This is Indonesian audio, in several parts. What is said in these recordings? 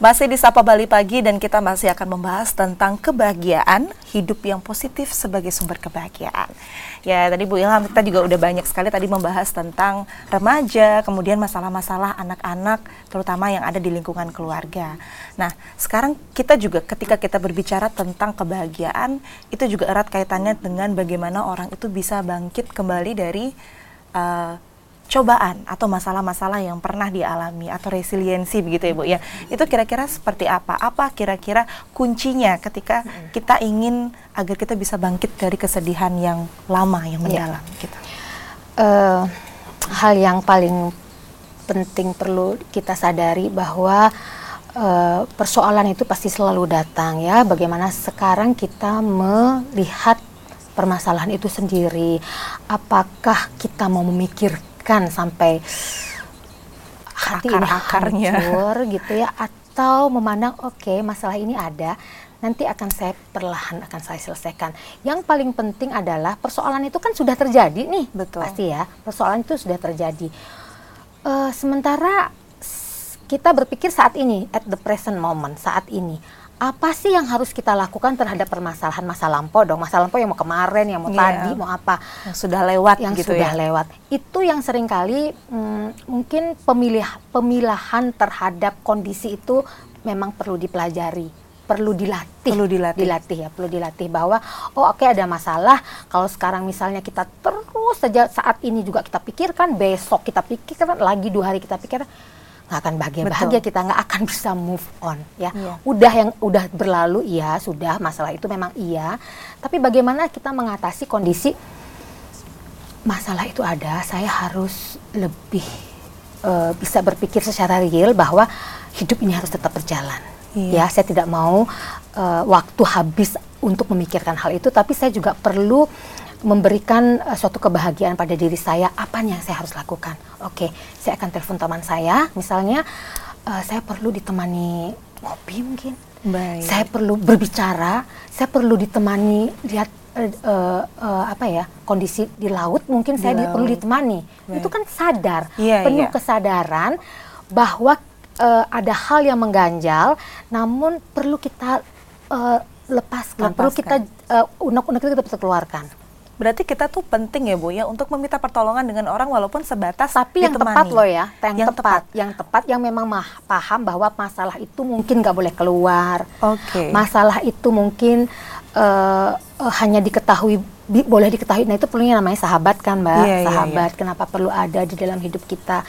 Masih di Sapa Bali Pagi dan kita masih akan membahas tentang kebahagiaan, hidup yang positif sebagai sumber kebahagiaan. Ya, tadi Bu Ilham kita juga udah banyak sekali tadi membahas tentang remaja, kemudian masalah-masalah anak-anak terutama yang ada di lingkungan keluarga. Nah, sekarang kita juga ketika kita berbicara tentang kebahagiaan, itu juga erat kaitannya dengan bagaimana orang itu bisa bangkit kembali dari uh, cobaan atau masalah-masalah yang pernah dialami atau resiliensi begitu ya Bu ya. Itu kira-kira seperti apa? Apa kira-kira kuncinya ketika kita ingin agar kita bisa bangkit dari kesedihan yang lama yang iya. mendalam ya. gitu. Uh, hal yang paling penting perlu kita sadari bahwa uh, persoalan itu pasti selalu datang ya. Bagaimana sekarang kita melihat permasalahan itu sendiri? Apakah kita mau memikir memikirkan sampai hati Akar akarnya hancur gitu ya atau memandang oke okay, masalah ini ada nanti akan saya perlahan akan saya selesaikan. Yang paling penting adalah persoalan itu kan sudah terjadi nih, betul. Pasti ya, persoalan itu sudah terjadi. Uh, sementara kita berpikir saat ini, at the present moment, saat ini, apa sih yang harus kita lakukan terhadap permasalahan masa lampau dong? Masa lampau yang mau kemarin yang mau yeah. tadi mau apa? Yang sudah lewat yang gitu sudah ya? lewat. Itu yang sering kali hmm, mungkin pemilih pemilahan terhadap kondisi itu memang perlu dipelajari perlu dilatih. Perlu dilatih. Dilatih ya perlu dilatih bahwa oh oke okay, ada masalah. Kalau sekarang misalnya kita terus saja saat ini juga kita pikirkan besok kita pikirkan lagi dua hari kita pikirkan nggak akan bahagia-bahagia kita nggak akan bisa move on ya. Yeah. udah yang udah berlalu iya sudah masalah itu memang iya. Tapi bagaimana kita mengatasi kondisi masalah itu ada saya harus lebih uh, bisa berpikir secara real bahwa hidup ini harus tetap berjalan. Yeah. ya saya tidak mau uh, waktu habis untuk memikirkan hal itu tapi saya juga perlu memberikan uh, suatu kebahagiaan pada diri saya, apa yang saya harus lakukan? Oke, okay, saya akan telepon teman saya, misalnya uh, saya perlu ditemani ngopi mungkin, Baik. saya perlu berbicara, saya perlu ditemani lihat uh, uh, uh, apa ya kondisi di laut, mungkin di saya laut. Perlu ditemani. Baik. Itu kan sadar, yeah, penuh yeah. kesadaran bahwa uh, ada hal yang mengganjal, namun perlu kita uh, lepaskan, lepaskan, perlu kita uh, unek-unek itu kita bisa keluarkan. Berarti kita tuh penting ya Bu ya untuk meminta pertolongan dengan orang walaupun sebatas tapi yang tepat loh ya, yang, yang tepat, tepat, yang tepat yang memang mah, paham bahwa masalah itu mungkin nggak boleh keluar. Oke. Okay. Masalah itu mungkin uh, uh, hanya diketahui bi boleh diketahui. Nah itu perlunya namanya sahabat kan Mbak, yeah, iya, sahabat. Yeah, yeah. Kenapa perlu ada di dalam hidup kita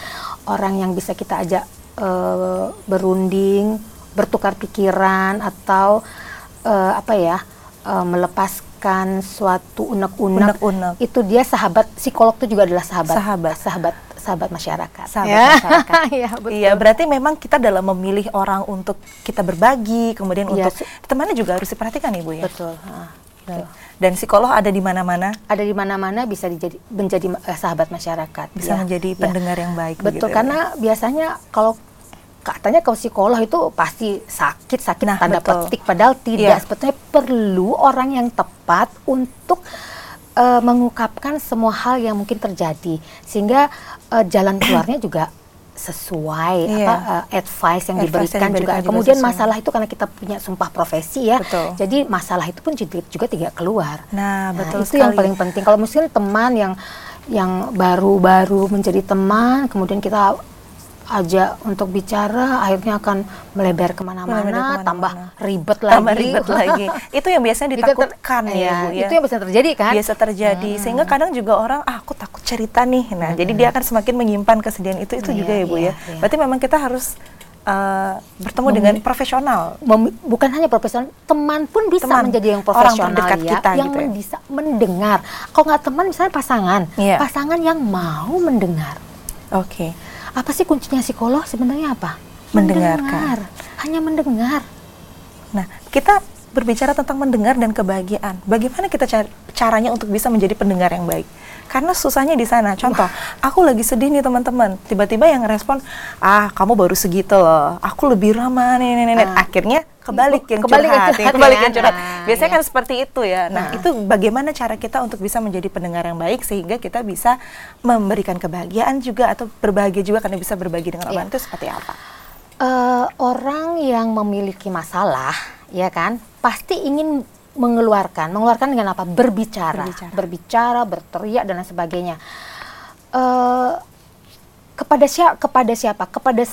orang yang bisa kita ajak uh, berunding, bertukar pikiran atau uh, apa ya uh, melepaskan suatu unek-unek itu dia sahabat psikolog itu juga adalah sahabat sahabat sahabat sahabat masyarakat sahabat ya. masyarakat ya, iya berarti memang kita dalam memilih orang untuk kita berbagi kemudian ya. untuk temannya juga harus diperhatikan ibu ya betul dan, dan psikolog ada di mana-mana ada di mana-mana bisa dijadi, menjadi uh, sahabat masyarakat bisa ya. menjadi ya. pendengar yang baik betul begitu, karena ya. biasanya kalau katanya kalau psikolog itu pasti sakit sakit nah, tanda betul. petik padahal tidak yeah. sebetulnya perlu orang yang tepat untuk uh, mengungkapkan semua hal yang mungkin terjadi sehingga uh, jalan keluarnya juga sesuai yeah. apa uh, advice yang advice diberikan, yang juga. juga kemudian sesuai. masalah itu karena kita punya sumpah profesi ya betul. jadi masalah itu pun juga, juga tidak keluar nah, nah betul itu sekali. yang paling penting kalau mungkin teman yang yang baru-baru menjadi teman kemudian kita aja untuk bicara akhirnya akan melebar ke mana-mana tambah ribet lagi tambah ribet lagi itu yang biasanya ditakutkan ya, ya Bu ya itu yang biasa terjadi kan biasa terjadi hmm. sehingga kadang juga orang ah aku takut cerita nih nah hmm. jadi dia akan semakin menyimpan kesedihan itu itu iya, juga ya Bu iya, ya iya. berarti memang kita harus Uh, bertemu Mem dengan profesional. Mem bukan hanya profesional, teman pun bisa teman, menjadi yang profesional orang ya, kita, yang gitu ya. bisa mendengar. Kalau nggak teman, misalnya pasangan, yeah. pasangan yang mau mendengar. Oke. Okay apa sih kuncinya psikolog sebenarnya apa? Mendengarkan. Mendengar. Hanya mendengar. Nah, kita berbicara tentang mendengar dan kebahagiaan. Bagaimana kita caranya untuk bisa menjadi pendengar yang baik? Karena susahnya di sana. Contoh, aku lagi sedih nih teman-teman. Tiba-tiba yang respon, ah kamu baru segitu loh. Aku lebih ramah nih, nih, nih. Uh. Akhirnya kebalik yang kebalik curhat, yang kebalik yang curhat. Nah, Biasanya iya. kan seperti itu ya. Nah, nah, itu bagaimana cara kita untuk bisa menjadi pendengar yang baik sehingga kita bisa memberikan kebahagiaan juga atau berbahagia juga karena bisa berbagi dengan orang iya. itu seperti apa? uh, orang yang memiliki masalah, ya kan, pasti ingin mengeluarkan, mengeluarkan dengan apa? Berbicara, berbicara, berbicara berteriak dan lain sebagainya. Uh, kepada siapa? Kepada siapa? Kepada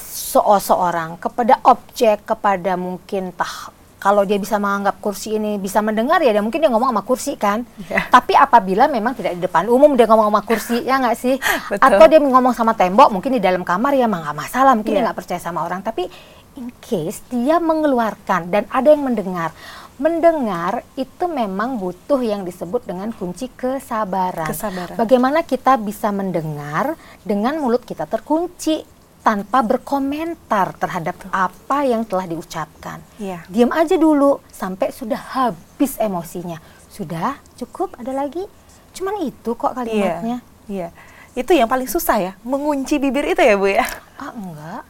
seorang, kepada objek, kepada mungkin tah kalau dia bisa menganggap kursi ini bisa mendengar ya dia mungkin dia ngomong sama kursi kan yeah. tapi apabila memang tidak di depan umum dia ngomong sama kursi ya nggak sih Betul. atau dia ngomong sama tembok mungkin di dalam kamar ya nggak masalah mungkin yeah. dia nggak percaya sama orang tapi in case dia mengeluarkan dan ada yang mendengar mendengar itu memang butuh yang disebut dengan kunci kesabaran. kesabaran. Bagaimana kita bisa mendengar dengan mulut kita terkunci tanpa berkomentar terhadap apa yang telah diucapkan. Ya. Diam aja dulu sampai sudah habis emosinya. Sudah cukup? Ada lagi? Cuman itu kok kalimatnya. Iya. Ya. Itu yang paling susah ya, mengunci bibir itu ya Bu ya? Ah enggak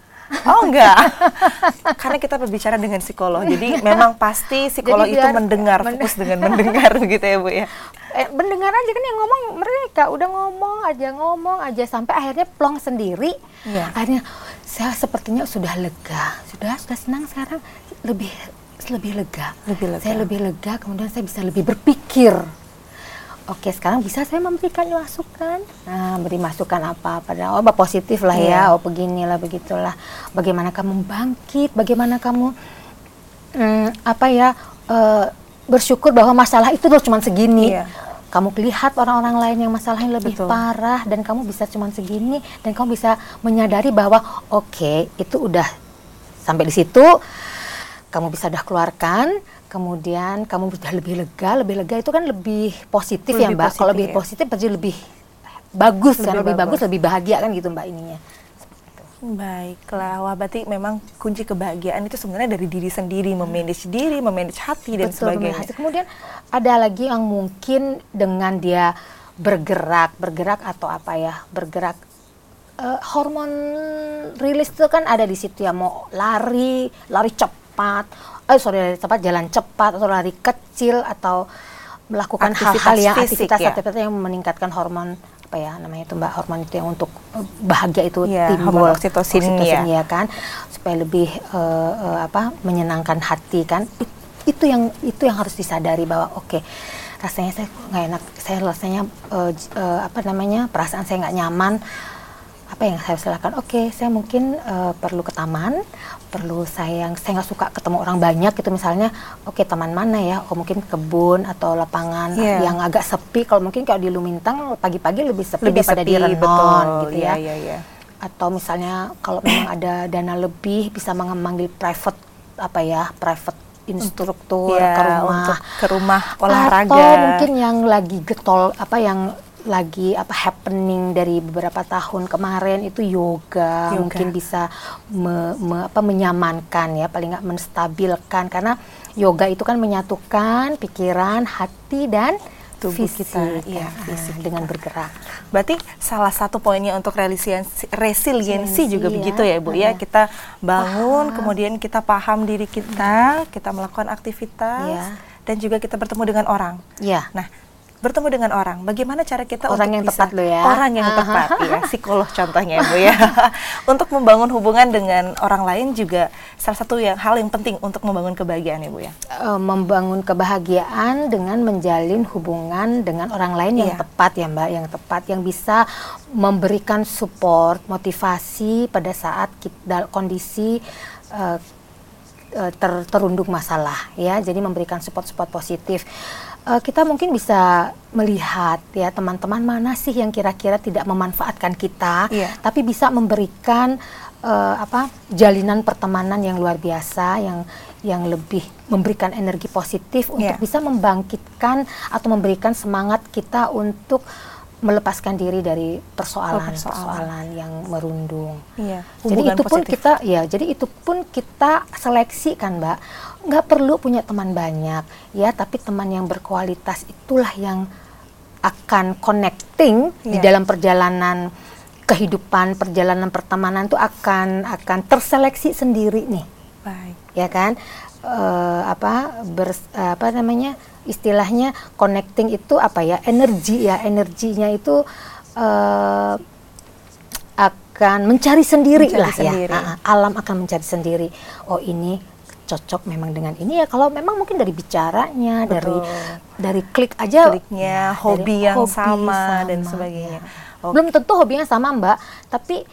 Oh enggak, karena kita berbicara dengan psikolog, jadi memang pasti psikolog itu mendengar, men fokus dengan mendengar begitu ya bu ya. Eh, mendengar aja kan yang ngomong mereka, udah ngomong aja ngomong aja sampai akhirnya plong sendiri. Ya. Akhirnya saya sepertinya sudah lega, sudah sudah senang sekarang lebih lebih lega. Lebih lega. Saya lebih lega, kemudian saya bisa lebih berpikir Oke, sekarang bisa saya memberikan masukan. Nah, beri masukan apa pada oh positif lah yeah. ya, oh beginilah begitulah. Bagaimana kamu bangkit, bagaimana kamu hmm, apa ya uh, bersyukur bahwa masalah itu tuh cuma segini. Yeah. Kamu lihat orang-orang lain yang masalahnya lebih Betul. parah dan kamu bisa cuma segini dan kamu bisa menyadari bahwa oke, okay, itu udah sampai di situ kamu bisa udah keluarkan kemudian kamu sudah lebih lega, lebih lega itu kan lebih positif ya, lebih ya Mbak. Kalau lebih ya. positif pasti lebih bagus lebih kan, lebih bagus. bagus, lebih bahagia kan gitu Mbak ininya. Baiklah, wah berarti memang kunci kebahagiaan itu sebenarnya dari diri sendiri, memanage diri, memanage hati dan Betul, sebagainya. Hati. Kemudian ada lagi yang mungkin dengan dia bergerak, bergerak atau apa ya, bergerak uh, hormon rilis itu kan ada di situ ya, mau lari, lari cepat, eh sorry lari cepat jalan cepat atau lari kecil atau melakukan hal-hal yang aktivitas ya? aktivitas yang meningkatkan hormon apa ya namanya itu mbak hormon itu yang untuk eh, bahagia itu ya, timbul. oksitosin, oksitosin ya. ya kan? Supaya lebih uh, uh, apa menyenangkan hati kan? Itu yang itu yang harus disadari bahwa oke okay, rasanya saya nggak enak saya rasanya uh, uh, apa namanya perasaan saya nggak nyaman. Apa yang saya silakan oke okay, saya mungkin uh, perlu ke taman perlu saya saya nggak suka ketemu orang banyak gitu misalnya oke okay, taman mana ya oh mungkin kebun atau lapangan yeah. yang agak sepi kalau mungkin kalau di Lumintang pagi-pagi lebih sepi lebih daripada sepi, di Renon betul. gitu ya yeah, yeah, yeah. atau misalnya kalau memang ada dana lebih bisa memanggil private apa ya private instruktur yeah, ke rumah untuk ke rumah olahraga atau mungkin yang lagi getol apa yang lagi apa happening dari beberapa tahun kemarin itu yoga, yoga. mungkin bisa me, me, apa menyamankan ya paling nggak menstabilkan karena yoga itu kan menyatukan pikiran, hati dan tubuh fisik, kita ya, fisik dengan bergerak. Berarti salah satu poinnya untuk resiliensi, resiliensi juga ya. begitu ya Bu ya. Kita bangun, paham. kemudian kita paham diri kita, kita melakukan aktivitas ya. dan juga kita bertemu dengan orang. Ya. Nah, bertemu dengan orang. Bagaimana cara kita orang untuk yang bisa, tepat lo ya. Orang yang tepat ya, psikolog contohnya Bu ya. untuk membangun hubungan dengan orang lain juga salah satu yang hal yang penting untuk membangun kebahagiaan ya Bu ya. Uh, membangun kebahagiaan dengan menjalin hubungan dengan orang lain yang iya. tepat ya Mbak, yang tepat yang bisa memberikan support, motivasi pada saat kita kondisi uh, ter, terundung masalah ya. Jadi memberikan support-support positif uh, kita mungkin bisa melihat ya teman-teman mana sih yang kira-kira tidak memanfaatkan kita, yeah. tapi bisa memberikan uh, apa jalinan pertemanan yang luar biasa, yang yang lebih memberikan energi positif untuk yeah. bisa membangkitkan atau memberikan semangat kita untuk melepaskan diri dari persoalan-persoalan oh, yang merundung. Iya, jadi itu pun kita ya, jadi itu pun kita seleksi kan, Mbak. Nggak perlu punya teman banyak, ya, tapi teman yang berkualitas itulah yang akan connecting iya. di dalam perjalanan kehidupan, perjalanan pertemanan itu akan akan terseleksi sendiri nih. Baik. Ya kan? Uh, apa ber, uh, apa namanya? istilahnya connecting itu apa ya energi ya energinya itu uh, ak, akan mencari sendiri Mencari lah sendiri. ya. Alam akan mencari sendiri. Oh ini cocok memang dengan ini ya. Kalau memang mungkin dari bicaranya, dari Betul. dari klik aja, Kliknya, ya, hobi dari yang sama dan sebagainya. ya. Oke. Belum tentu hobinya sama Mbak, tapi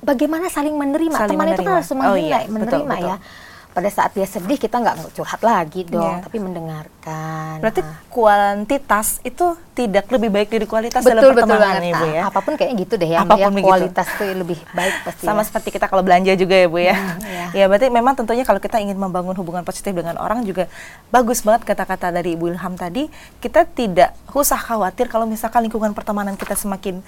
bagaimana saling menerima. Saling Teman itu kan menerima. harus Oh menilai, iya, menerima betul, betul. Ya. Pada saat dia sedih kita nggak curhat lagi dong, Iya. tapi mendengarkan. Berarti Ah. kuantitas itu tidak lebih baik dari kualitas dalam betul betul pertemanan banget Ibu Nah, ya. apa pun kayaknya gitu deh ya, Apa pun ya kualitas itu lebih baik pasti Sama ya. seperti kita kalau belanja juga ya Bu ya. iya. Ya berarti memang tentunya kalau kita ingin membangun hubungan positif dengan orang juga bagus banget kata-kata dari Ibu Ilham tadi. Kita tidak usah khawatir kalau misalkan lingkungan pertemanan kita semakin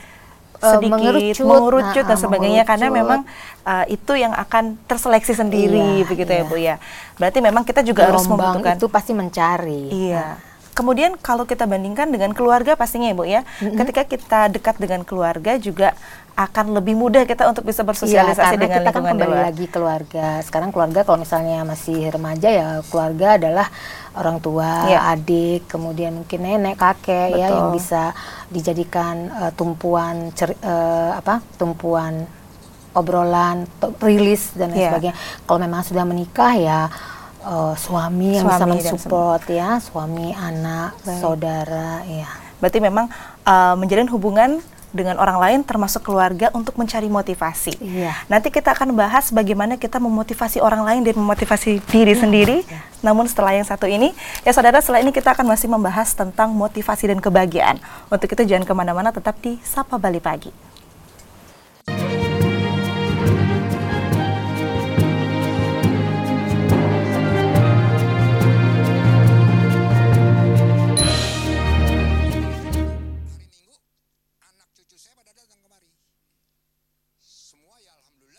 sedikit mengerucut, mengerucut dan nah, sebagainya karena mengerucut. memang uh, itu yang akan terseleksi sendiri Iya, begitu ya iya. Bu ya. Berarti memang kita juga harus Gelombang membutuhkan itu pasti mencari. Iya. Kemudian kalau kita bandingkan dengan keluarga pastinya Ibu ya, ketika kita dekat dengan keluarga juga akan lebih mudah kita untuk bisa Iya, bersosialisasi karena dengan kita kan kembali luar. lagi keluarga. Sekarang keluarga kalau misalnya masih remaja ya keluarga adalah orang tua, Iya. adik, kemudian mungkin nenek, kakek ya Betul. yang bisa dijadikan eh, tumpuan cer- eh, apa? tumpuan obrolan, rilis dan lain Iya. sebagainya. Kalau memang sudah menikah ya eh, suami yang bisa Suami dan mensupport ya, suami, anak, Baik. saudara ya. Berarti memang uh, menjalin hubungan dengan orang lain termasuk keluarga untuk mencari motivasi. Iya. Nanti kita akan bahas bagaimana kita memotivasi orang lain dan memotivasi diri Iya, sendiri. Namun setelah yang satu ini, ya saudara setelah ini kita akan masih membahas tentang motivasi dan kebahagiaan. Untuk itu jangan ke mana-mana, tetap di Sapa Bali Pagi.